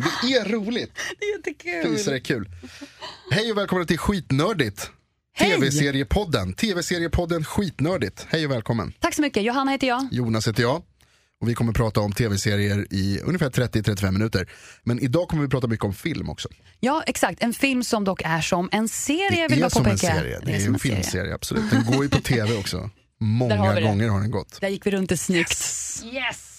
gång. Det är roligt. Det är jättekul. Visst är det kul. Hej och välkomna till Skitnördigt. TV-seriepodden. TV-seriepodden Skitnördigt. Hej och välkommen. Tack så mycket. Johanna heter jag. Jonas heter jag. Och vi kommer prata om tv-serier i ungefär 30-35 minuter. Men idag kommer vi prata mycket om film också. Ja, exakt. En film som dock är som en serie, vill det är jag som en serie. Det är, som en en serie. filmserie, absolut. Den går ju på tv också. Har Många det. gånger har den gått. Där gick vi runt det snyggt. Yes! Eh,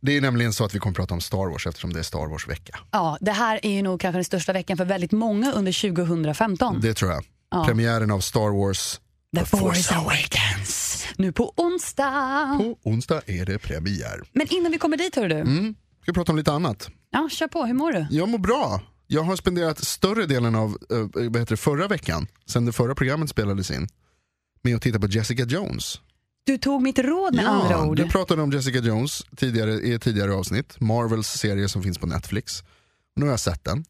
det är nämligen så att vi kommer prata om Star Wars eftersom det är Star Wars-vecka. Ja, det här är ju nog kanske den största veckan för väldigt många under 2015. Det tror jag. Premiären av Star Wars The Force Awakens. Nu på onsdag. på onsdag är det premiär. Men innan vi kommer dit hör du. Mm. Ska prata om lite annat? Ja, kör på. Hur mår du? Jag mår bra. Jag har spenderat större delen av eh, vad heter det, förra veckan, sen det förra programmet spelades in, med att titta på Jessica Jones. Du tog mitt råd med andra ord. du pratade om Jessica Jones tidigare, i ett tidigare avsnitt, Marvels serie som finns på Netflix. Nu har jag sett den.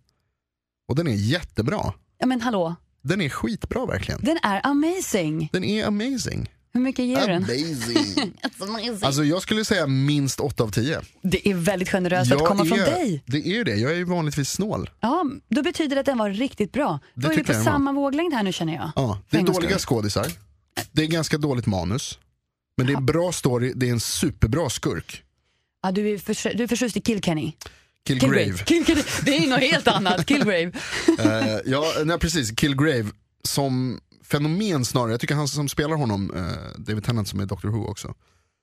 Och den är jättebra. Ja men hallå, Den är skitbra verkligen. den är amazing. Den är amazing. Hur mycket ger du den? Amazing. Alltså jag skulle säga minst 8 av 10. Det är väldigt generöst för att komma från dig. Det är det, jag är ju vanligtvis snål. Ja, då betyder det att den var riktigt bra. Då är vi på jag den var. samma våglängd här nu känner jag. Ja, det är dåliga skådisar. Det är ganska dåligt manus. Men det är bra story, det är en superbra skurk. Ja, du, är för, du är förtjust i Kilkenny. Killgrave. Kilkenny. Det är något helt annat. Killgrave. Eh, ja, nej, precis. Killgrave som fenomen snarare. Jag tycker han som spelar honom, eh, David Tennant som är Doctor Who också.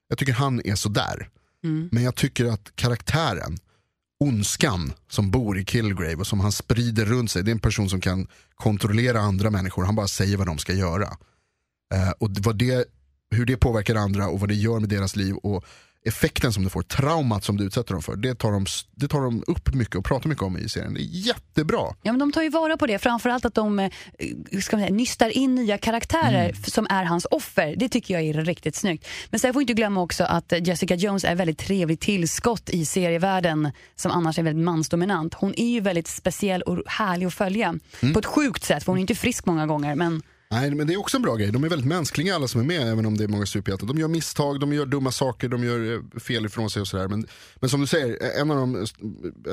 Jag tycker han är sådär. Mm. Men jag tycker att karaktären, ondskan som bor i Killgrave och som han sprider runt sig. Det är en person som kan kontrollera andra människor. Han bara säger vad de ska göra. Eh, och det- vad det, hur det påverkar andra och vad det gör med deras liv och effekten som det får, traumat som det utsätter dem för. Det tar de, det tar de upp mycket och pratar mycket om i serien. Det är jättebra. Ja, men de tar ju vara på det. Framförallt att de eh, ska säga, nystar in nya karaktärer Mm. som är hans offer. Det tycker jag är riktigt snyggt. Men sen får vi inte glömma också att eh, Jessica Jones är väldigt trevligt tillskott i serievärlden som annars är väldigt mansdominant. Hon är ju väldigt speciell och härlig att följa. Mm. På ett sjukt sätt, för hon är inte frisk många gånger. Men Nej, men det är också en bra grej. De är väldigt mänskliga alla som är med, även om det är många superhjältar. De gör misstag, de gör dumma saker, de gör eh, fel ifrån sig och sådär. Men, men som du säger, eh, en av de,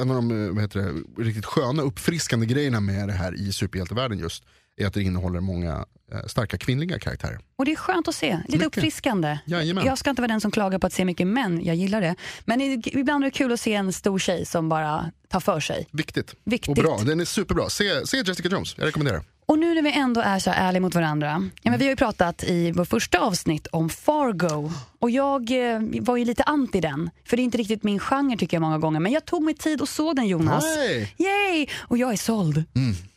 en av de eh, vad heter det, riktigt sköna, uppfriskande grejerna med det här i superhjältevärlden just, är att det innehåller många starka kvinnliga karaktärer. Och det är skönt att se, lite Mycket. uppfriskande. Jajamän. Jag ska inte vara den som klagar på att se mycket män, jag gillar det. Men ibland är det kul att se en stor tjej som bara tar för sig. Viktigt. Viktigt. Och bra, den är superbra. Se, se Jessica Jones, jag rekommenderar. Och nu när vi ändå är så ärliga mot varandra. Ja, men vi har ju pratat i vår första avsnitt om Fargo. Och jag eh, var ju lite anti den. För det är inte riktigt min genre tycker jag många gånger. Men jag tog mig tid och såg den Jonas. Yay! Och jag är såld.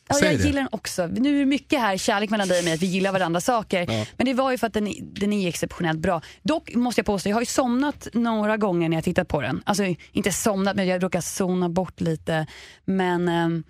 Ja, säg jag det. gillar den också. Nu är det mycket här kärlek mellan dig och mig, att vi gillar varandra saker. Men det var ju för att den, den är exceptionellt bra. Dock måste jag påstå, jag har ju somnat några gånger när jag tittat på den. Alltså inte somnat, men jag råkar zona bort lite. Men ehm,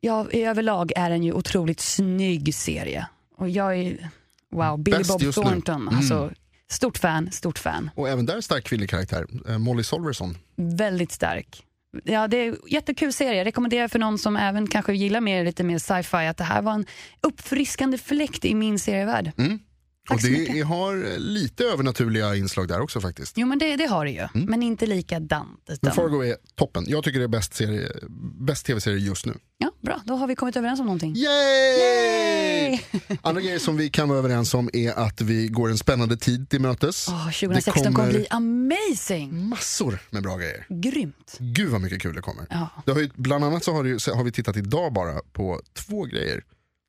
ja, i överlag är den ju otroligt snygg serie. Och jag är, wow, Billy Bäst Bob nu. Mm. Thornton. Alltså, stort fan, stort fan. Och även där stark kvinnlig karaktär, eh, Molly Solverson. Väldigt stark. Ja, det är jättekul serie. Jag rekommenderar för någon som även kanske gillar mer, lite mer sci-fi att det här var en uppfriskande fläkt i min serievärld. Tack och det har lite övernaturliga inslag där också faktiskt. Jo men det, det har det ju, men inte likadant. Mm. Men Utan... Fargo är toppen. Jag tycker det är bäst, serie, bäst tv-serie just nu. Ja, bra, då har vi kommit överens om någonting. Yay! Andra grejer som vi kan vara överens om är att vi går en spännande tid till mötes. Det 2016 kommer bli amazing. massor med bra grejer. Grymt. Gud vad mycket kul det kommer. Ja. Det har ju, bland annat så har, det, har vi tittat idag bara på två grejer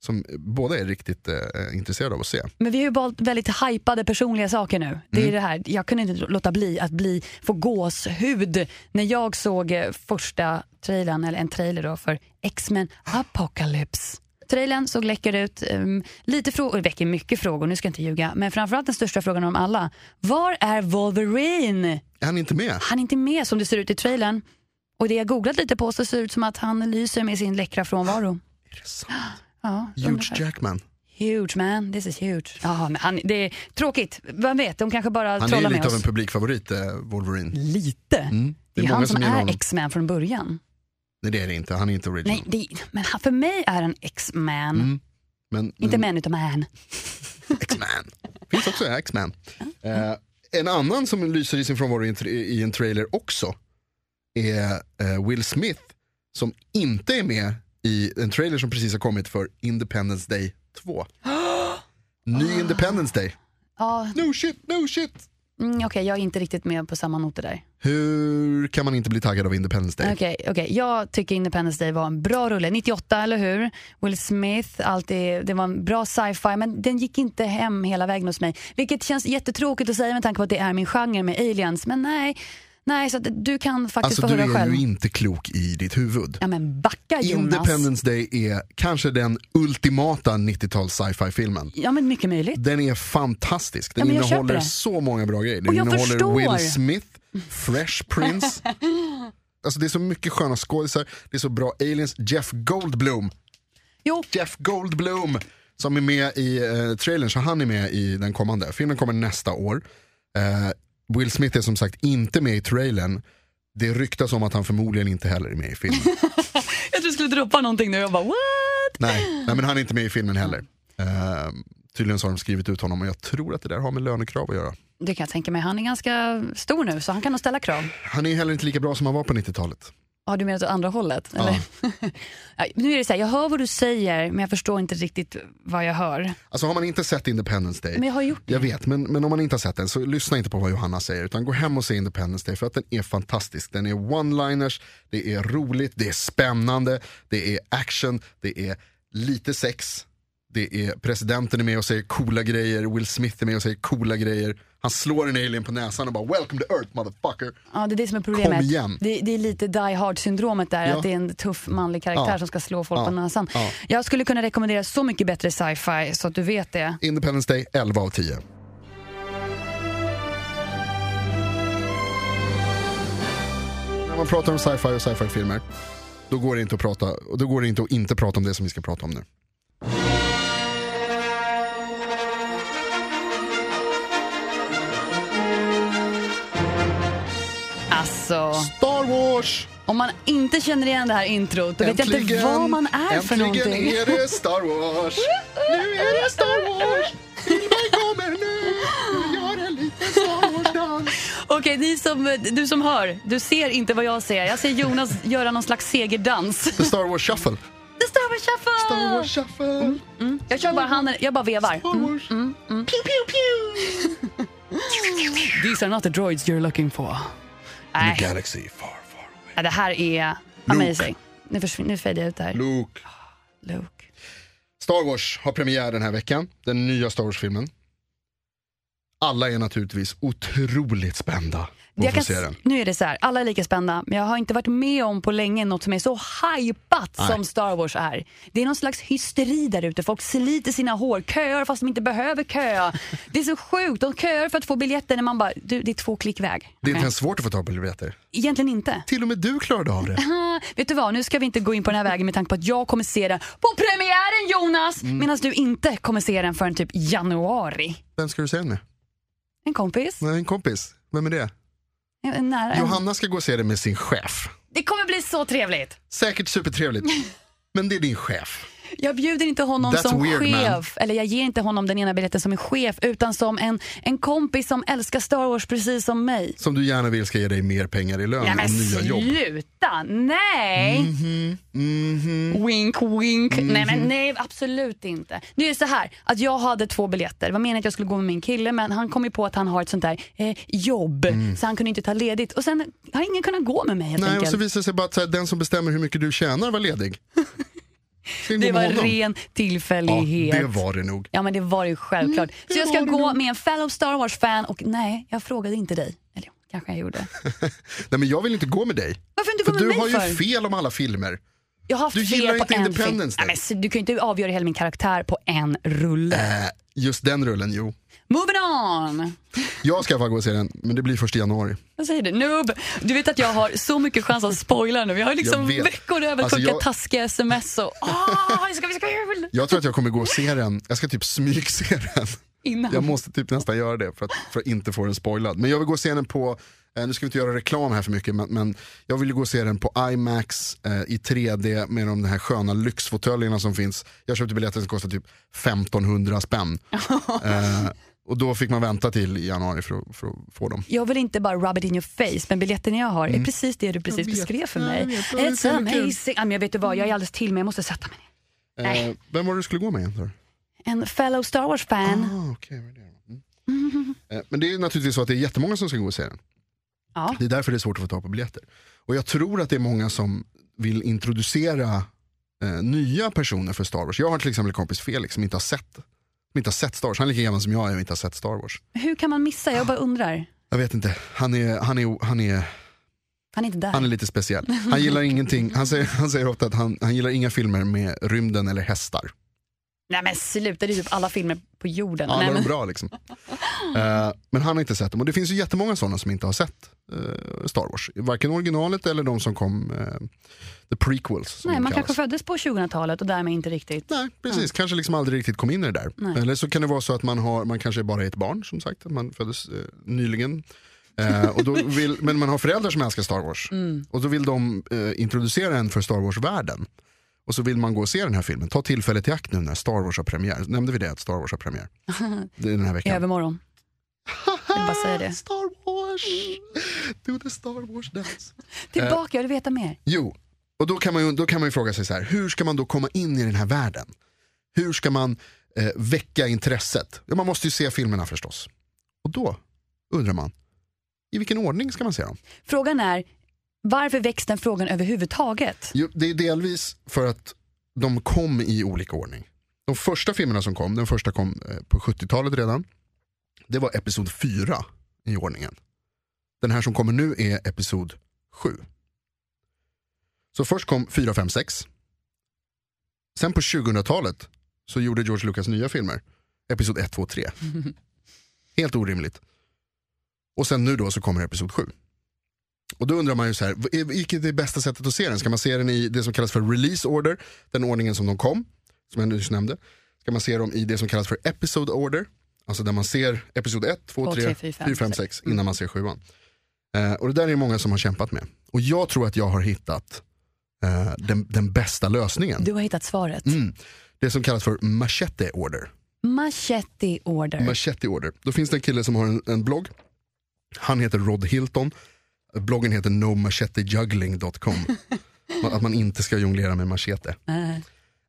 som båda är riktigt eh, intresserade av att se. Men vi har ju valt väldigt hypade personliga saker nu. Det Mm. är det här. Jag kunde inte låta bli att bli, få gåshud när jag såg eh, första trailern, eller en trailer då för X-Men Apocalypse. Trailern såg läcker ut, um, lite frågor, väcker mycket frågor, nu ska jag inte ljuga, men framförallt den största frågan om alla. Var är Wolverine? Är han inte med? Han är inte med som det ser ut i trailern. Och det jag googlat lite på så ser det ut som att han lyser med sin läckra frånvaro. Är det sant? Ja, Huge. Jackman. Huge man, this is huge. Ja, men han, det är tråkigt, vem vet, de kanske bara Han är trollar ju med lite av oss. en publikfavorit, eh, Wolverine. Lite? Mm. Det är, många han som, gillar är. X-Man från början. Nej det är det inte, han är inte original. Nej, det, men han, för mig är han X-Man. Mm. Men, Inte men man utan man. X-Man. Finns också X-Man. Eh, en annan som lyser i sin frånvaro i i en trailer också är eh, Will Smith som inte är med i en trailer som precis har kommit för Independence Day 2. Ny Independence Day. Ja, No shit, no shit. mm, Okej, jag är inte riktigt med på samma noter där. Hur kan man inte bli taggad av Independence Day? Okej, okej. Jag tycker Independence Day var en bra rulle. 98, eller hur? Will Smith, alltid, det var en bra sci-fi, men den gick inte hem hela vägen hos mig. Vilket känns jättetråkigt att säga med tanke på att det är min genre med aliens. Men nej, nej så du kan faktiskt Alltså få du höra är själv. ju inte klok i ditt huvud. Ja men backa Jonas. Independence Day är kanske den ultimata 90-tals sci-fi filmen. Ja men mycket möjligt. Den är fantastisk. Den Ja, innehåller så många bra grejer. Den Och jag innehåller förstår. Will Smith, Fresh Prince. alltså det är så mycket sköna skådisar, det är så bra aliens. Jeff Goldblum, Jo, Jeff Goldblum som är med i eh, trailern, så han är med i den kommande. Filmen kommer nästa år. Eh, Will Smith är som sagt inte med i trailern. Det ryktas om att han förmodligen inte heller är med i filmen. jag trodde du skulle droppa någonting nu och jag bara what? nej, nej, men han är inte med i filmen heller. Eh, tydligen så har de skrivit ut honom och jag tror att det där har med lönekrav att göra. Det kan jag tänka mig. Han är ganska stor nu så han kan nog ställa krav. Han är heller inte lika bra som han var på 90-talet. Har du menat åt andra hållet? Eller? Ja, nu är det så här, jag hör vad du säger men jag förstår inte riktigt vad jag hör. Alltså har man inte sett Independence Day, Men jag har gjort det. jag vet, men, men om man inte har sett den så lyssna inte på vad Johanna säger utan gå hem och se Independence Day för att den är fantastisk. Den är one-liners, det är roligt, det är spännande, det är action, det är lite sex, det är presidenten är med och säger coola grejer, Will Smith är med och säger coola grejer. Han slår en alien på näsan och bara “Welcome to Earth motherfucker”. Ja, det är det som är problemet. Kom igen. Det, det är lite die hard syndromet där, Ja. att det är en tuff manlig karaktär Ja. som ska slå folk Ja. på näsan. Ja. Jag skulle kunna rekommendera så mycket bättre sci-fi så att du vet det. Independence Day 11 av 10. När man pratar om sci-fi och sci-fi-filmer, då går det inte att prata, då går det inte att inte prata om det som vi ska prata om nu. Alltså, Star Wars! om man inte känner igen det här introt, då vet jag inte Äntligen, vad man är för äntligen någonting. är det Star Wars! Nu är det Star Wars! Filmen kommer nu! Nu gör en liten Star Wars-dans! Okej, ni som, du som hör, du ser inte vad jag ser. Jag ser Jonas göra någon slags segerdans. The Star Wars Shuffle. The Star Wars Shuffle! Star Wars Shuffle. Jag kör bara handen, jag bara vevar. Star Wars. Pew, pew, pew. These are not the droids you're looking for. In Nej, a galaxy far, far away. Ja, det här är amazing. Nu, försvin- nu fejdar jag ut det här. Luke. Luke. Star Wars har premiär den här veckan, den nya Star Wars-filmen. Alla är naturligtvis otroligt spända på Jag kan, se s- den. nu är det så här, alla är lika spända, men jag har inte varit med om på länge något som är så hypat Nej. som Star Wars är. Det är någon slags hysteri där ute, folk sliter sina hår, köar fast de inte behöver köa. Det är så sjukt, de köar för att få biljetter när man bara, du det är två klick väg. Det är inte ens svårt att få tag på biljetter. Egentligen inte. Till och med du klarade av det. Vet du vad, nu ska vi inte gå in på den här vägen med tanke på att jag kommer se den på premiären Jonas! Mm. Medan du inte kommer se den förrän typ januari. Vem ska du se den med? En kompis? Nej, en kompis. Vem är det? En nära. en. Johanna ska gå och se det med sin chef. Det kommer bli så trevligt. Säkert supertrevligt. Men det är din chef. Jag bjuder inte honom That's som weird, chef, eller jag ger inte honom den ena biljetten som en chef, utan som en, en kompis som älskar Star Wars precis som mig. Som du gärna vill ska ge dig mer pengar i lön Ja, och nya jobb. sluta! Nej! Mhm. Wink wink. Nej men nej absolut inte. Nu är det så här att jag hade två biljetter. Det var meningen att jag skulle gå med min kille men han kom ju på att han har ett sånt där eh, jobb så han kunde inte ta ledigt och sen har ingen kunnat gå med mig helt Mm. Nej, och enkelt. så visar det sig bara att här, den som bestämmer hur mycket du tjänar var ledig. Det var ren Ja, tillfällighet. det var det nog. Ja men det var ju självklart. det så jag ska det gå nog. med en fellow Star Wars-fan och nej, jag frågade inte dig. Eller kanske jag gjorde. Nej, men jag vill inte gå med dig. Varför inte För gå med du mig har ju för? fel om alla filmer. Jag har haft Du fel gillar på inte en Independence. Day. Nej, men, du kan ju inte avgöra hela min karaktär på en rulle. Eh, just den rullen, jo. Moving on! Jag ska i alla fall gå och se den, men det blir först i januari. Vad säger du? Noob! Du vet att jag har så mycket chans att spoila nu. Jag har liksom Jag veckor över att Alltså, skicka jag- taskiga sms och åh, det ska bli så kul! Jag tror att jag kommer gå och se den, jag ska typ smygse den. Innan. Jag måste typ nästan göra det för att, för att inte få den spoilad. Men jag vill gå och se den på, eh, nu ska vi inte göra reklam här för mycket, men, men jag vill gå och se den på IMAX eh, i 3D med de här sköna lyxfåtöljerna som finns. Jag köpte biljetter som kostar typ 1500 spänn. eh, Och då fick man vänta till januari för att, för att få dem. Jag vill inte bara rub it in your face, men biljetterna jag har är precis det du precis beskrev för Ja, mig. jag. Det var It's amazing. Ja, men jag vet du vad, jag är alldeles till mig, jag måste sätta mig ner. Nej. Eh, vem var det du skulle gå med egentligen? En fellow Star Wars-fan. Ah, det då? Mm. Eh, Men det är naturligtvis så att det är jättemånga som ska gå och se den. Ja. Det är därför det är svårt att få tag på biljetter. Och jag tror att det är många som vill introducera eh, nya personer för Star Wars. Jag har till exempel en kompis Felix som inte har sett, som inte har sett Star Wars. Han är lika gammal som jag är och inte har sett Star Wars. Hur kan man missa? Jag bara undrar. Jag vet inte, han är, han är, han är, Han är inte där. han är lite speciell. Han gillar ingenting, han säger, han säger ofta att han, han gillar inga filmer med rymden eller hästar. Nej men sluta, det är typ alla filmer på jorden. Nej, är men... bra liksom. Eh, men han har inte sett dem och det finns ju jättemånga sådana som inte har sett eh, Star Wars. Varken originalet eller de som kom, uh, the prequels. Nej, man kallas. kanske föddes på 2000-talet och därmed inte riktigt. Nej, precis. Kanske liksom aldrig riktigt kom in i det där. Nej. Eller så kan det vara så att man, har, man kanske bara är ett barn, som sagt, att man föddes nyligen. Och då vill, men man har föräldrar som älskar Star Wars. Mm. Och då vill de introducera en för Star Wars-världen. Och så vill man gå och se den här filmen. Ta tillfället i akt nu när Star Wars har premiär. Nämnde vi det, att Star Wars har premiär? Det är den här I veckan. övermorgon. Jag bara säga det. Star Wars! Do the Star Wars dance. Tillbaka, jag vill veta mer. Jo, och då kan man ju, då kan man ju fråga sig så här, hur ska man då komma in i den här världen? Hur ska man eh, väcka intresset? Ja, man måste ju se filmerna förstås. Och då undrar man, i vilken ordning ska man se dem? Frågan är, varför väcks den frågan överhuvudtaget? Jo, det är delvis för att de kom i olika ordning. De första filmerna som kom, den första kom eh, på 70-talet redan, det var episod 4 i ordningen. Den här som kommer nu är episod 7. Så först kom 4, 5, 6. Sen på 2000-talet så gjorde George Lucas nya filmer. Episod 1, 2, 3. Helt orimligt. Och sen nu då så kommer episod 7. Och då undrar man ju så här, vilket är det bästa sättet att se den? Ska man se den i det som kallas för release order, den ordningen som de kom, som jag nyss nämnde. Ska man se dem i det som kallas för episode order, alltså där man ser episod 1, 2, Två, 3, tre, 4, fyra, 5, fem, 6 innan man ser sjuan. Eh, och det där är det många som har kämpat med. Och jag tror att jag har hittat eh, den, den bästa lösningen. Du har hittat svaret. Mm. Det som kallas för machete order. Machete order. Machete order. Då finns det en kille som har en, en blogg. Han heter Rod Hilton. Bloggen heter nomachetejuggling.com. att man inte ska jonglera med machete.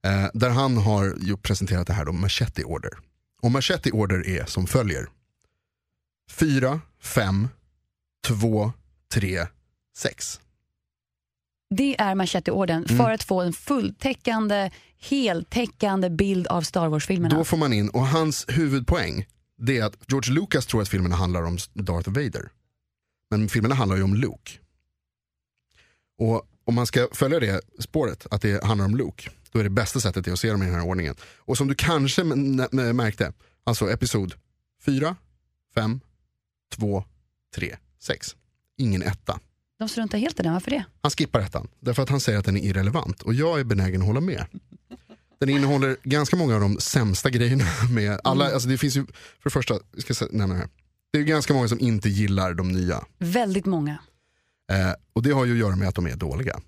Eh, där han har presenterat det här då, machete order. Och machete order är som följer. 4, 5, 2, 3, 6. Det är macheteorden Mm. för att få en fulltäckande, heltäckande bild av Star Wars-filmerna. Då får man in, och hans huvudpoäng det är att George Lucas tror att filmerna handlar om Darth Vader. Men filmerna handlar ju om Luke. Och om man ska följa det spåret, att det handlar om Luke, då är det bästa sättet att se dem i den här ordningen. Och som du kanske märkte, alltså episod 4, 5, 2, 3, 6. Ingen etta. De struntar helt i den, varför det? Han skippar ettan, därför att han säger att den är irrelevant. Och jag är benägen att hålla med. Den innehåller ganska många av de sämsta grejerna. med alla, alltså det finns ju, för det första, jag ska nämna det här. Det är ganska många som inte gillar de nya. Väldigt många. Eh, och det har ju att göra med att de är dåliga.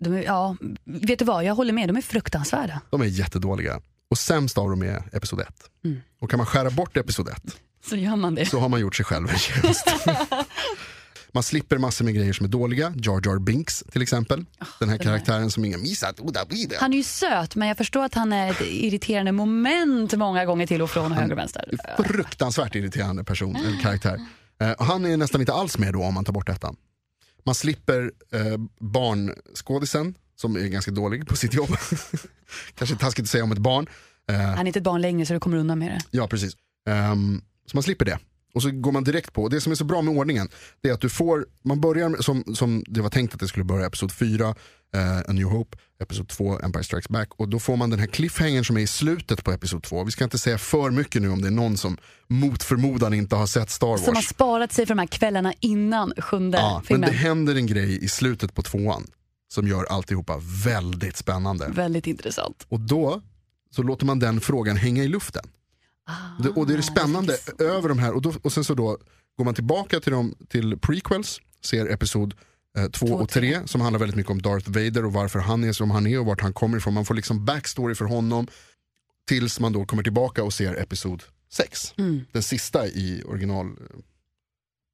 De är, ja, vet du vad, jag håller med, de är fruktansvärda. De är jättedåliga. Och sämst av dem är episod 1. Mm. Och kan man skära bort episod 1 Så gör man det. så har man gjort sig själv en tjänst. Man slipper massor med grejer som är dåliga. Jar Jar Binks till exempel. Den här den där. karaktären som ingen missat. Han är ju söt, men jag förstår att han är ett irriterande moment många gånger till och från höger och vänster. fruktansvärt irriterande person, eller karaktär. Eh, han är nästan inte alls med då om man tar bort detta. Man slipper eh, barnskådisen som är ganska dålig på sitt jobb. Kanske taskigt att säga om ett barn. Eh, Han är inte ett barn längre så du kommer undan med det. ja precis. Ehm, så man slipper det. Och så går man direkt på, det som är så bra med ordningen, det är att du får, man börjar som, som det var tänkt att det skulle börja, episod 4, eh, A New Hope, episod 2, Empire Strikes Back. Och då får man den här cliffhangern som är i slutet på episod 2. Vi ska inte säga för mycket nu om det är någon som mot förmodan inte har sett Star Wars. Som har sparat sig för de här kvällarna innan sjunde Ja, men filmen. det händer en grej i slutet på tvåan som gör alltihopa väldigt spännande. Väldigt intressant. Och då så låter man den frågan hänga i luften. Ah, Det, och det är det spännande över de här, och, då, och sen så då går man tillbaka till, dem, till prequels, ser episod 2 Två och 3 som handlar väldigt mycket om Darth Vader och varför han är som han är och vart han kommer ifrån. Man får liksom backstory för honom tills man då kommer tillbaka och ser episod 6. Den sista i original eh,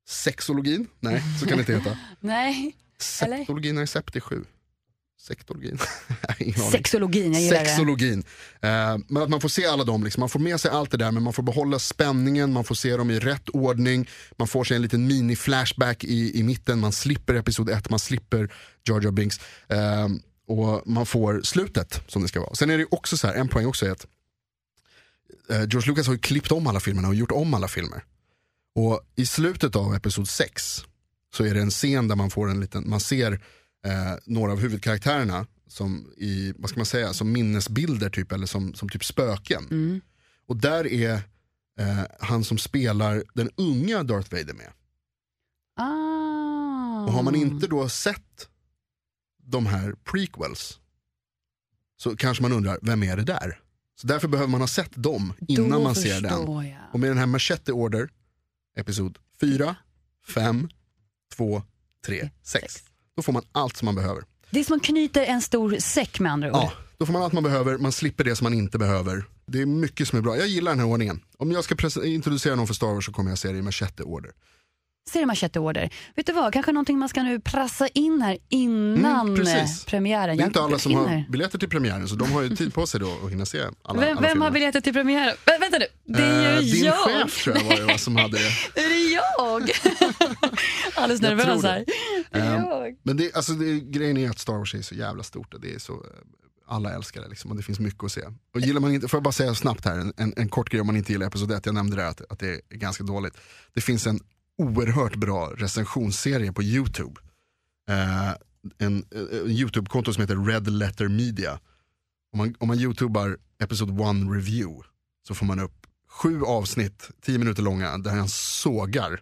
sexologin. Nej, så kan det inte heta. Nej? Septologin, nej sept är sju. Sektologin. Sexologin, jag gillar det. Sexologin. Eh, men att man får se alla dem, liksom. man får med sig allt det där men man får behålla spänningen, man får se dem i rätt ordning, man får sig en liten mini-flashback i, i mitten, man slipper episod 1, man slipper Jar Binks. Eh, och man får slutet som det ska vara. Sen är det också så här, en poäng också är att eh, George Lucas har ju klippt om alla filmerna och gjort om alla filmer. Och i slutet av episod 6 så är det en scen där man får en liten, man ser eh, några av huvudkaraktärerna som i, vad ska man säga, som minnesbilder typ eller som, som typ spöken. Och där är eh, han som spelar den unga Darth Vader med. Ah. Och har man inte då sett de här prequels så kanske man undrar, vem är det där? Så därför behöver man ha sett dem innan Då man ser den. jag. Och med den här Machete Order, episod 4, 5, 2, 3, 6. Då får man allt som man behöver. Det är som att knyter en stor säck med andra ord. Ja, då får man allt man behöver, man slipper det som man inte behöver. Det är mycket som är bra. Jag gillar den här ordningen. Om jag ska introducera någon för Star Wars så kommer jag se det i Machete Order. Ser du Machete Order? Vet du vad, kanske någonting man ska nu prassa in här innan Mm, eh, premiären. Det är inte alla som hinner. har biljetter till premiären så de har ju tid på sig då att hinna se alla, Vem, alla vem har biljetter till premiären? Vä vänta nu, det är Eh, ju Din jag! chef tror jag var det som hade det. Är det jag? Alldeles nervös här. det. Det är Ehm, jag. Men det, alltså det, grejen är att Star Wars är så jävla stort det är så, eh, alla älskar det liksom, och det finns mycket att se. Och gillar man inte, får jag bara säga snabbt här, en, en, en kort grej om man inte gillar Episod 1, jag nämnde det att, att det är ganska dåligt. Det finns en oerhört bra recensionsserie på YouTube. Eh, en, eh, en YouTube-konto som heter Red Letter Media. Om man, om man youtubar Episod 1 Review så får man upp sju avsnitt, tio minuter långa, där han sågar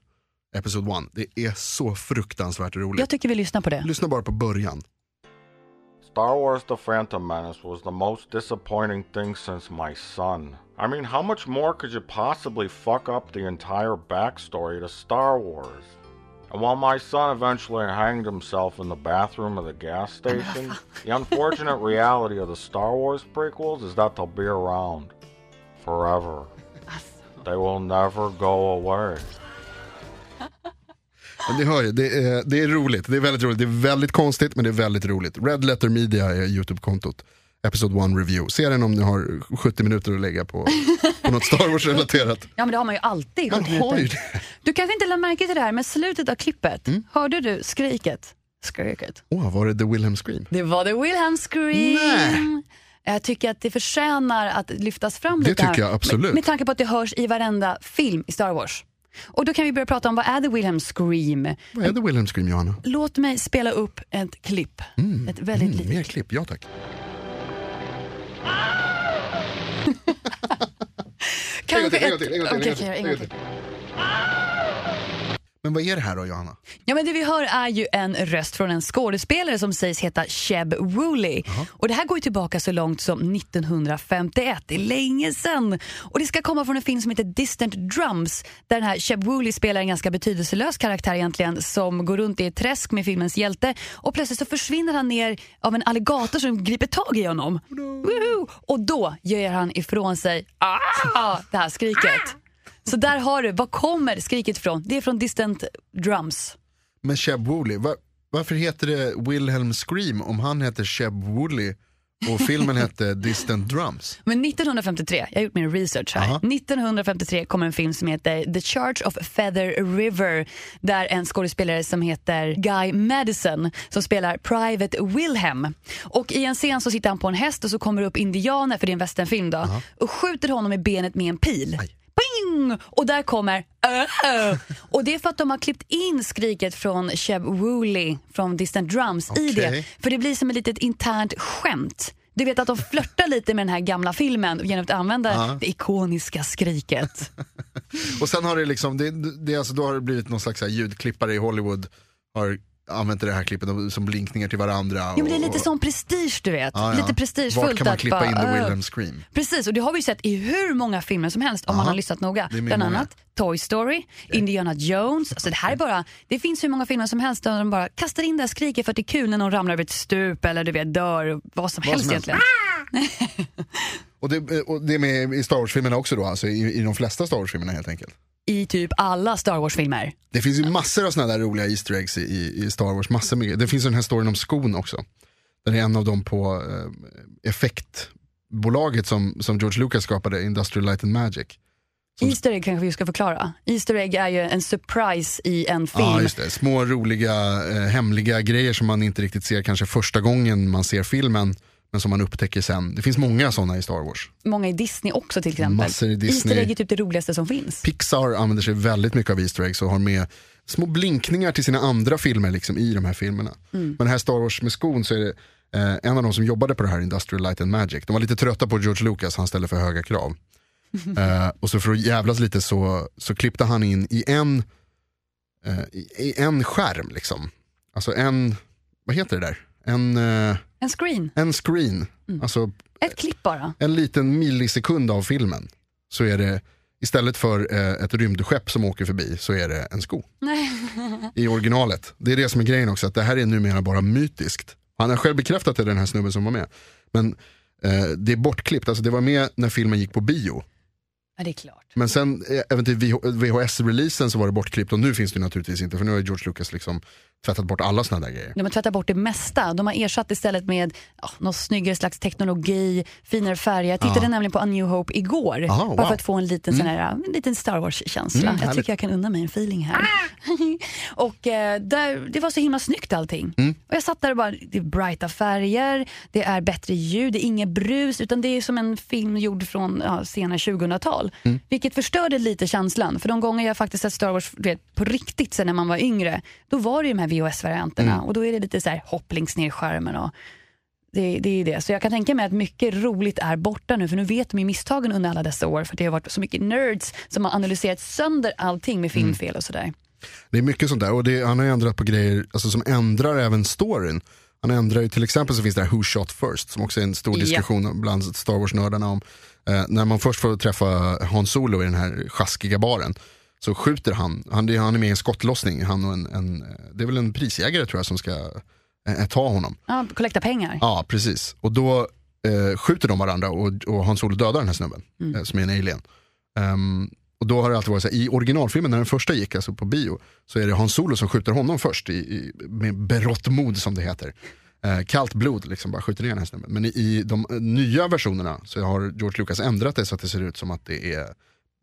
Episod 1. Det är så fruktansvärt roligt. Jag tycker vi lyssnar på det. Lyssna bara på början. Star Wars The Phantom Menace was the most disappointing thing since my son. I mean, how much more could you possibly fuck up the entire backstory to Star Wars? And while my son eventually hanged himself in the bathroom of the gas station, the unfortunate reality of the Star Wars prequels is that they'll be around forever. They will never go away. Men ni hör ju, det är, det är roligt. Det är väldigt roligt. Det är väldigt konstigt men det är väldigt roligt. Red Letter Media är YouTube-kontot. Episode 1 Review. Se den om ni har 70 minuter att lägga på, på något Star Wars-relaterat. Ja men det har man ju alltid. Man 70 har ju det. Du kanske inte lade märke till det här, men slutet av klippet, Mm. hörde du skriket? Skriket. Åh, var det The Wilhelm Scream? Det var The Wilhelm Scream. Jag tycker att det förtjänar att lyftas fram Det lite här. tycker jag absolut. Med, med tanke på att det hörs i varenda film i Star Wars. Och då kan vi börja prata om vad är The Wilhelm Scream? Vad är The Wilhelm Scream, Johanna? Låt mig spela upp ett klipp. ett väldigt Mm, litet mer klipp, ja tack. Kanske En gång till, en gång till, en gång till, okej, en en gång gång till. till. Men vad är det här då, Johanna? Ja, men det vi hör är ju en röst från en skådespelare som sägs heta Sheb Woolley. Och det här går ju tillbaka så långt som 1951, det är länge sedan. Och det ska komma från en film som heter Distant Drums där den här Sheb Woolley spelar en ganska betydelselös karaktär egentligen som går runt i ett träsk med filmens hjälte och plötsligt så försvinner han ner av en alligator som griper tag i honom. Woohoo! Och då gör han ifrån sig ah, det här skriket. Så där har du, var kommer skriket ifrån? Det är från Distant Drums. Men Sheb Woolley, va, varför heter det Wilhelm Scream om han heter Sheb Woolley och filmen hette Distant Drums? Men 1953, jag har gjort min research här. Aha. 1953 kommer en film som heter The Charge of Feather River där en skådespelare som heter Guy Madison som spelar Private Wilhelm. Och i en scen så sitter han på en häst och så kommer det upp indianer, för det är en westernfilm då, och skjuter honom i benet med en pil. Ping! Och där kommer "Öh!" Och det är för att de har klippt in skriket från Sheb Woolley från Distant Drums i det. För det blir som ett litet internt skämt. Du vet att de flörtar lite med den här gamla filmen genom att använda det ikoniska skriket. Och sen har det liksom, det, det, alltså, då har det blivit någon slags ljudklippare i Hollywood har använt det här klippet som blinkningar till varandra. Ja, men det är lite och- som prestige du vet. Ja, ja. Lite prestigefullt. Vart kan man klippa bara, in The "Öh." Wilhelm Scream? Precis, och det har vi ju sett i hur många filmer som helst om man Aha. har lyssnat noga. Bland många. annat Toy Story, Indiana Jones. Alltså det här är bara, det finns hur många filmer som helst där de bara kastar in det här skriket för att det är kul när någon ramlar över ett stup eller du vet dör, vad som Vad helst som helst. egentligen. Och det, och det är med i Star Wars-filmerna också då, alltså i, i de flesta Star Wars-filmerna helt enkelt. I typ alla Star Wars-filmer. Det finns ju massor av sådana där roliga Easter eggs i, i, Star Wars. Massor med, det finns den här storyn om skon också. Det är en av dem på eh, effektbolaget som, som George Lucas skapade, Industrial Light and Magic. Som- Easter egg kanske vi ska förklara. Easter egg är ju en surprise i en film. Ja, just det. Små roliga eh, hemliga grejer som man inte riktigt ser kanske första gången man ser filmen. Men som man upptäcker sen. Det finns många sådana i Star Wars. Många i Disney också till exempel. Massor i Disney. Easter egg är typ det roligaste som finns. Pixar använder sig väldigt mycket av Easter eggs och har med små blinkningar till sina andra filmer liksom, i de här filmerna. Mm. Men här Star Wars med skon så är det eh, en av de som jobbade på det här Industrial Light and Magic. De var lite trötta på George Lucas, han ställde för höga krav. Eh, och så för att jävlas lite så, så klippte han in i en, eh, i, i en skärm. Liksom. Alltså en, vad heter det där? En, eh, En screen, en screen. Mm. Alltså ett klipp bara. en liten millisekund av filmen. Så är det, istället för eh, ett rymdskepp som åker förbi så är det en sko. I originalet. Det är det som är grejen också, att det här är numera bara mytiskt. Han har själv bekräftat det, den här snubben som var med. Men eh, det är bortklippt, alltså det var med när filmen gick på bio. Ja, det är klart. Men sen eh, även till VHS-releasen så var det bortklippt och nu finns det naturligtvis inte för nu har George Lucas liksom tvättat bort alla sådana där grejer. De har tvättat bort det mesta. De har ersatt istället med ja, någon snyggare slags teknologi, finare färger. Jag tittade Ja. nämligen på A New Hope igår. Aha, Bara wow. för att få en liten, sån här, en liten Star Wars-känsla. Mm, jag härligt. tycker jag kan unna mig en feeling här. och eh, där, Det var så himla snyggt allting. Mm. Och jag satt där och bara, det är brighta färger, det är bättre ljud, det är inget brus utan det är som en film gjord från ja, sena 2000-tal. Mm. Vilket förstörde lite känslan. För de gånger jag faktiskt sett Star Wars vet, på riktigt sen när man var yngre, då var det ju de här VHS-varianterna Mm. och då är det lite så här hopp längst ner i skärmen. Och det, det är det. Så jag kan tänka mig att mycket roligt är borta nu för nu vet de ju misstagen under alla dessa år för det har varit så mycket nerds som har analyserat sönder allting med filmfel och sådär. Det är mycket sånt där och det, han har ju ändrat på grejer alltså, som ändrar även storyn. Han ändrar ju till exempel så finns det här Who Shot First som också är en stor diskussion bland Star Wars-nördarna om. Eh, när man först får träffa Han Solo i den här sjaskiga baren så skjuter han, han, han är med i en skottlossning, han och en, en, det är väl en prisjägare tror jag som ska eh, ta honom. Ja, kollekta pengar. Ja, precis. Och då eh, skjuter de varandra och, och Han Solo dödar den här snubben, eh, som är en alien. Ehm, och då har det alltid varit så här, i originalfilmen när den första gick, alltså på bio, så är det Han Solo som skjuter honom först, i, i, med berått mod som det heter. Eh, kallt blod, liksom bara skjuter ner den här snubben. Men i, i de eh, nya versionerna så har George Lucas ändrat det så att det ser ut som att det är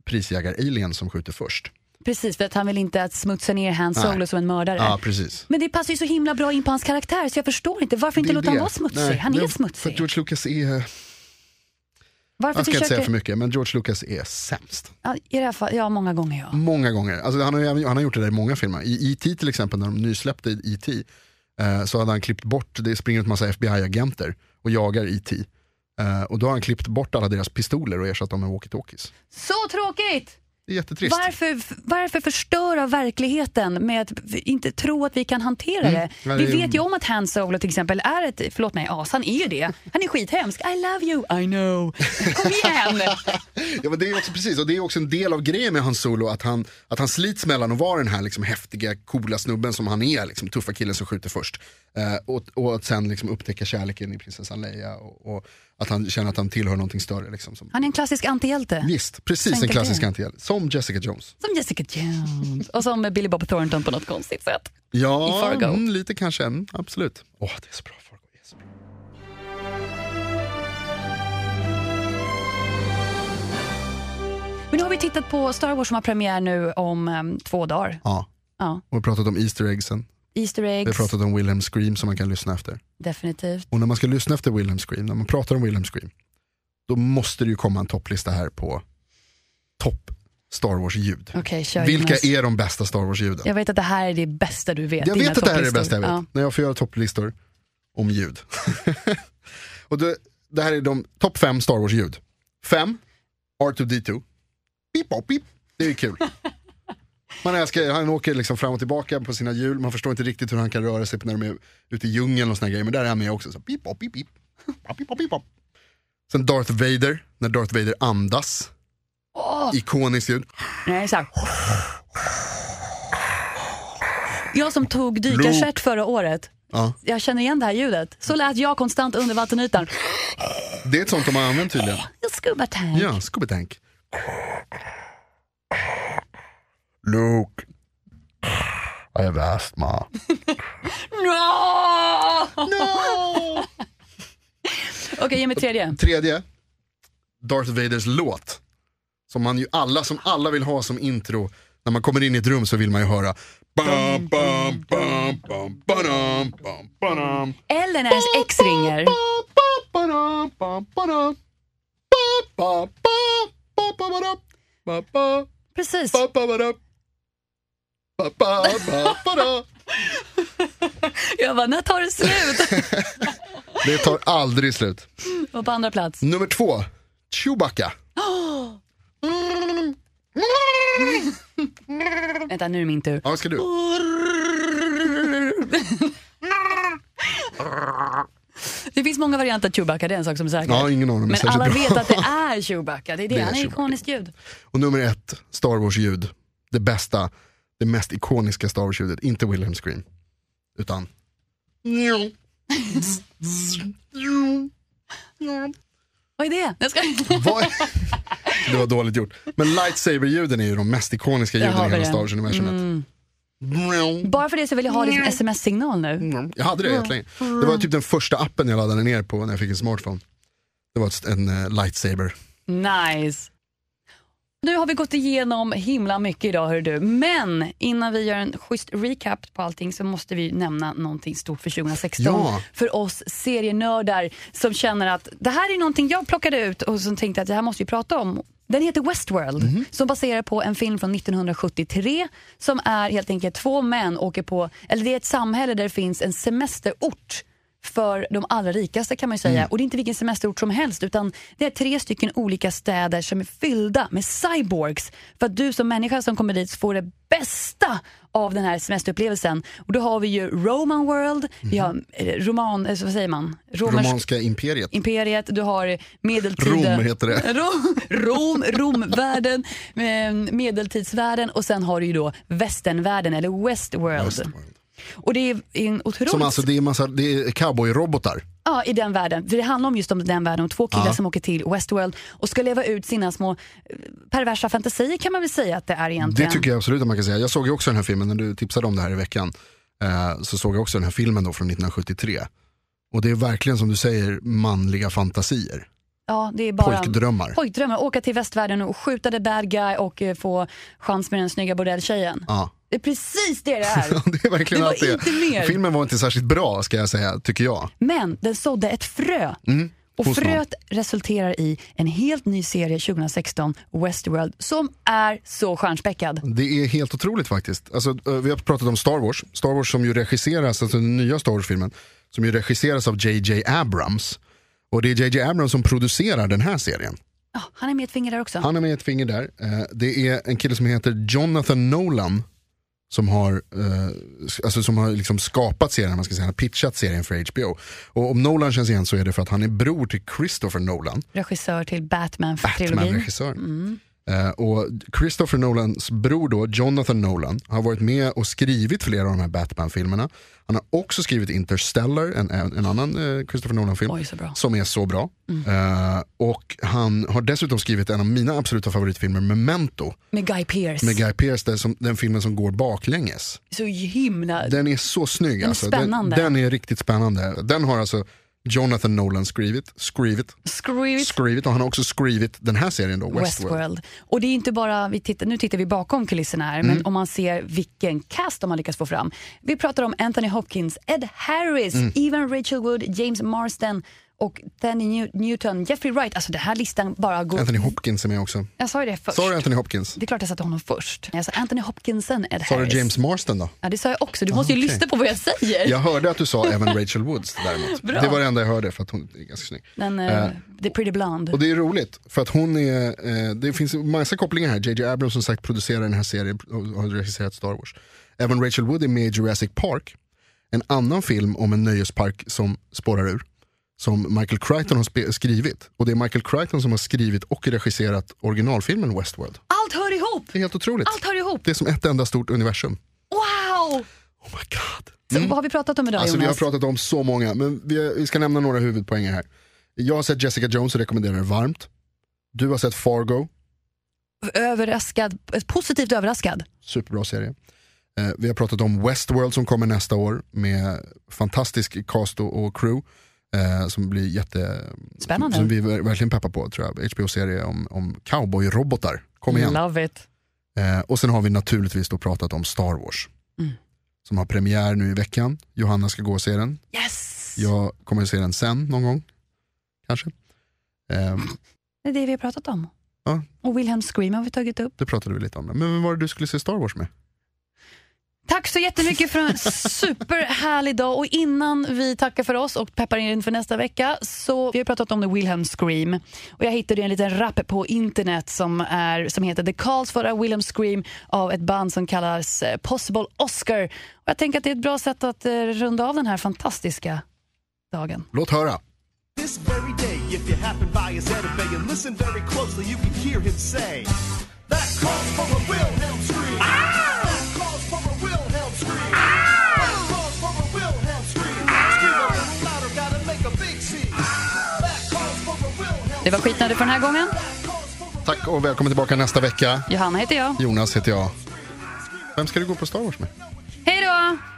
prisjägar-alien som skjuter först. Precis, för att han vill inte att smutsa ner Han Solo Nej. som en mördare. Ja, precis. Men det passar ju så himla bra in på hans karaktär så jag förstår inte varför inte Det är låta honom det. vara smutsig. Nej, han är men För smutsig. att George Lucas är, Varför jag ska inte försöker... säga för mycket, men George Lucas är sämst. Ja, i det här fall, ja, många gånger ja. Många gånger. Alltså, han, har, han har gjort det där i många filmer. I E.T. till exempel, när de nysläppte E.T. Eh, så hade han klippt bort, det springer ut massa FBI-agenter och jagar E.T. Eh, och då har han klippt bort alla deras pistoler och ersatt dem med walkie-talkies. Så tråkigt! Det är jättetrist. Varför, varför förstöra verkligheten med att inte tro att vi kan hantera det? Mm. Vi det är- vet ju om att Han Solo till exempel är ett, förlåt mig, as, han är ju det. Han är skithemsk. I love you, I know. Kom igen! Ja, men det är också precis, och det är också en del av grejen med Hans Solo, att han, att han slits mellan att vara den här liksom, häftiga, coola snubben som han är, liksom, tuffa killen som skjuter först. Eh, och, och att sen liksom, upptäcka kärleken i prinsessan Leia och, och att han känner att han tillhör någonting större. Liksom, som, Han är en klassisk antihjälte. Visst, precis en enkelt klassisk antihjälte. Som Jessica Jones. Som Jessica Jones. Och som Billy Bob Thornton på något konstigt sätt. Ja, I Fargo. Mm, lite kanske, mm, absolut. Åh, det är så bra, Fargo är så bra. Men nu har vi tittat på Star Wars som har premiär nu om em, två dagar. Ja, Ja. och vi har pratat om Easter eggsen. Easter Vi har eggs, pratat om Wilhelm Scream som man kan lyssna efter. definitivt. Och när man ska lyssna efter Wilhelm Scream, när man pratar om Wilhelm Scream, då måste det ju komma en topplista här på topp Star Wars-ljud. Kör Vilka är de bästa Star Wars-ljuden? Jag vet att det här är det bästa du vet. Jag vet att det här är det bästa jag vet, Ja. när jag får göra topplistor om ljud. och det, det här är de topp fem Star Wars-ljud. Fem, R2D2. Beep, bop, beep. Det är kul. Man älskar, han åker liksom fram och tillbaka på sina hjul, man förstår inte riktigt hur han kan röra sig när de är ute i djungeln och såna grejer, men där är han med också. Så beep, bop, beep, beep. Sen Darth Vader, när Darth Vader andas. Ikoniskt ljud. nej, så här. Jag som tog dykarcert förra året, Ja. Jag känner igen det här ljudet. Så lät jag konstant under vattenytan. Det är ett sånt de har använt tydligen. Scuba tank. Ja, Scooby Tank. Luke. I have astma. No! No! Okej, ge mig tredje. Tredje, Darth Vaders låt. Som man ju alla, som alla vill ha som intro. När man kommer in i ett rum så vill man ju höra. Eller när ens ex ringer. Precis. Jag bara, när tar det slut? Det tar aldrig slut. Och på andra plats. Nummer två, Chewbacca. Vänta, nu är det min tur. Ja, ska du? Det finns många varianter av Chewbacca, det är en sak som är säker. Ja, ingen av dem är Men särskilt alla bra. vet att det är Chewbacca. Det är det, Det är han är Chewbacca. ikoniskt ljud. Och nummer ett, Star Wars-ljud. Det bästa, det mest ikoniska Star Wars-ljudet. Inte Wilhelm Scream. Utan... Vad är det? Jag ska... Vad Det var dåligt gjort. Men lightsaber-ljuden är ju de mest ikoniska ljuden i hela. Star Wars-universumet. Bara för det så vill jag ha det som sms-signal nu. Jag hade det jättelänge. Det var typ den första appen jag laddade ner på när jag fick en smartphone. Det var en uh, lightsaber. Nice. Nu har vi gått igenom himla mycket idag hör du. Men innan vi gör en schysst recap på allting så måste vi nämna någonting stort för 2016. Ja. För oss serienördar som känner att det här är någonting jag plockade ut och som tänkte att det här måste vi prata om. Den heter Westworld som baserar på en film från 1973 som är helt enkelt två män åker på, eller det är ett samhälle där det finns en semesterort för de allra rikaste kan man ju säga. Och det är inte vilken semesterort som helst utan det är tre stycken olika städer som är fyllda med cyborgs. För att du som människa som kommer dit får det bästa av den här semesterupplevelsen. Och då har vi ju Roman World, vi har eh, roman, eh, vad säger man? Romersk Romanska imperiet. imperiet, du har medeltiden. Rom heter det. Rom, Rom, Romvärlden, eh, medeltidsvärlden och sen har du ju då västernvärlden eller Westworld. Westworld. Och det är en otroligt Som alltså, det är, massa, det är cowboyrobotar. Ja, i den världen. För det handlar om just om den världen, om två killar Ja. som åker till Westworld och ska leva ut sina små eh, perversa fantasier kan man väl säga att det är egentligen. Det tycker jag absolut att man kan säga. Jag såg ju också den här filmen när du tipsade om det här i veckan. Eh, så såg jag också den här filmen då från 1973. Och det är verkligen som du säger manliga fantasier. Ja, det är bara Pojkdrömmar. pojkdrömmar. Åka till västvärlden och skjuta the bad guy och eh, få chans med den snygga bordelltjejen. Ja. Det är precis det det är. det är verkligen Det var allt det. inte mer. Filmen var inte särskilt bra ska jag säga, tycker jag. Men den sådde ett frö. Och hos någon. fröet resulterar i en helt ny serie 2016, Westworld, som är så stjärnspäckad. Det är helt otroligt faktiskt. Alltså, eh, vi har pratat om Star Wars. Star Wars som ju regisseras, alltså den nya Star Wars-filmen, som ju regisseras av JJ Abrams. Och det är JJ Abrams som producerar den här serien. Ja, han är med ett finger där också. Han är med ett finger där. Eh, Det är en kille som heter Jonathan Nolan som har, eh, alltså som har liksom skapat serien, man ska säga, han har pitchat serien för HBO. Och om Nolan känns igen så är det för att han är bror till Christopher Nolan, Regissör till Batman-trilogin. Batman-regissören. Eh, och Christopher Nolans bror då, Jonathan Nolan, har varit med och skrivit flera av de här Batman-filmerna. Han har också skrivit Interstellar, en, en, annan eh, Christopher Nolan-film. Mm. som är så bra. Eh, och han har dessutom skrivit en av mina absoluta favoritfilmer, Memento, Med Guy Pearce. med Guy Pearce, den, som, den filmen som går baklänges. Så himla... Den är så snygg. är alltså. Den, den är riktigt spännande. Den har alltså Jonathan Nolan skrivit, skrivit, Skrivit skrivit och han har också skrivit den här serien då, Westworld. Westworld. Och det är inte bara, vi tittar, nu tittar vi bakom kulisserna här, Mm. men om man ser vilken cast de har lyckats få fram. Vi pratar om Anthony Hopkins, Ed Harris, Mm. Even Rachel Wood, James Marsden och Danny New- Newton, Jeffrey Wright. Alltså den här listan bara går... Anthony Hopkins är med också. Jag sa ju det först. Sa du Anthony Hopkins? Det är klart jag satte honom först. Jag sa Anthony Hopkinson, Ed Sa Harris. du James Marsden då? Ja, det sa jag också. Du måste ju okej. lyssna på vad jag säger. Jag hörde att du sa även Rachel Woods däremot. Bra. Det var det enda jag hörde för att hon är ganska snygg. Den, uh, The Pretty Blonde. Och det är roligt för att hon är, eh, det finns massa kopplingar här. JJ Abrams som sagt producerar den här serien och har regisserat Star Wars. Även Rachel Wood är med i Jurassic Park. En annan film om en nöjespark som spårar ur. Som Michael Crichton har skrivit. Och det är Michael Crichton som har skrivit och regisserat originalfilmen Westworld. Allt hör ihop! Det är helt otroligt. Allt hör ihop! Det är som ett enda stort universum. Wow! Oh my god. Så, Vad har vi pratat om idag Alltså, vi har Jonas? pratat om så många, men vi, vi ska nämna några huvudpoänger här. Jag har sett Jessica Jones och rekommenderar det varmt. Du har sett Fargo, Överraskad, positivt överraskad. superbra serie. Eh, vi har pratat om Westworld som kommer nästa år med fantastisk cast och, och crew. Eh, som blir jätte... Spännande. Som vi ver- verkligen peppar på tror jag. HBO-serie om, om cowboyrobotar. Kom igen. Love it. Eh, och sen har vi naturligtvis då pratat om Star Wars. Mm. Som har premiär nu i veckan. Johanna ska gå och se den. Yes! Jag kommer att se den sen någon gång. Kanske. Eh, Det är det vi har pratat om. Ja. Och Wilhelm Scream har vi tagit upp. det pratade vi lite om. Men vem var det du skulle se Star Wars med? Tack så jättemycket för en superhärlig dag och innan vi tackar för oss och peppar in inför nästa vecka så vi har pratat om The Wilhelm Scream och jag hittade en liten rap på internet som, är, som heter The Calls for a Wilhelm Scream av ett band som kallas eh, Possible Oscar. Och jag tänker att det är ett bra sätt att eh, runda av den här fantastiska dagen. Låt höra. This very day, if you happen by his Bay and listen very closely, you can hear him say, That calls for a Wilhelm scream. That var skitnödig för den här gången. Tack och välkommen tillbaka nästa vecka. Johanna heter jag. Jonas heter jag. Vem ska du gå på Star Wars med? Hej då!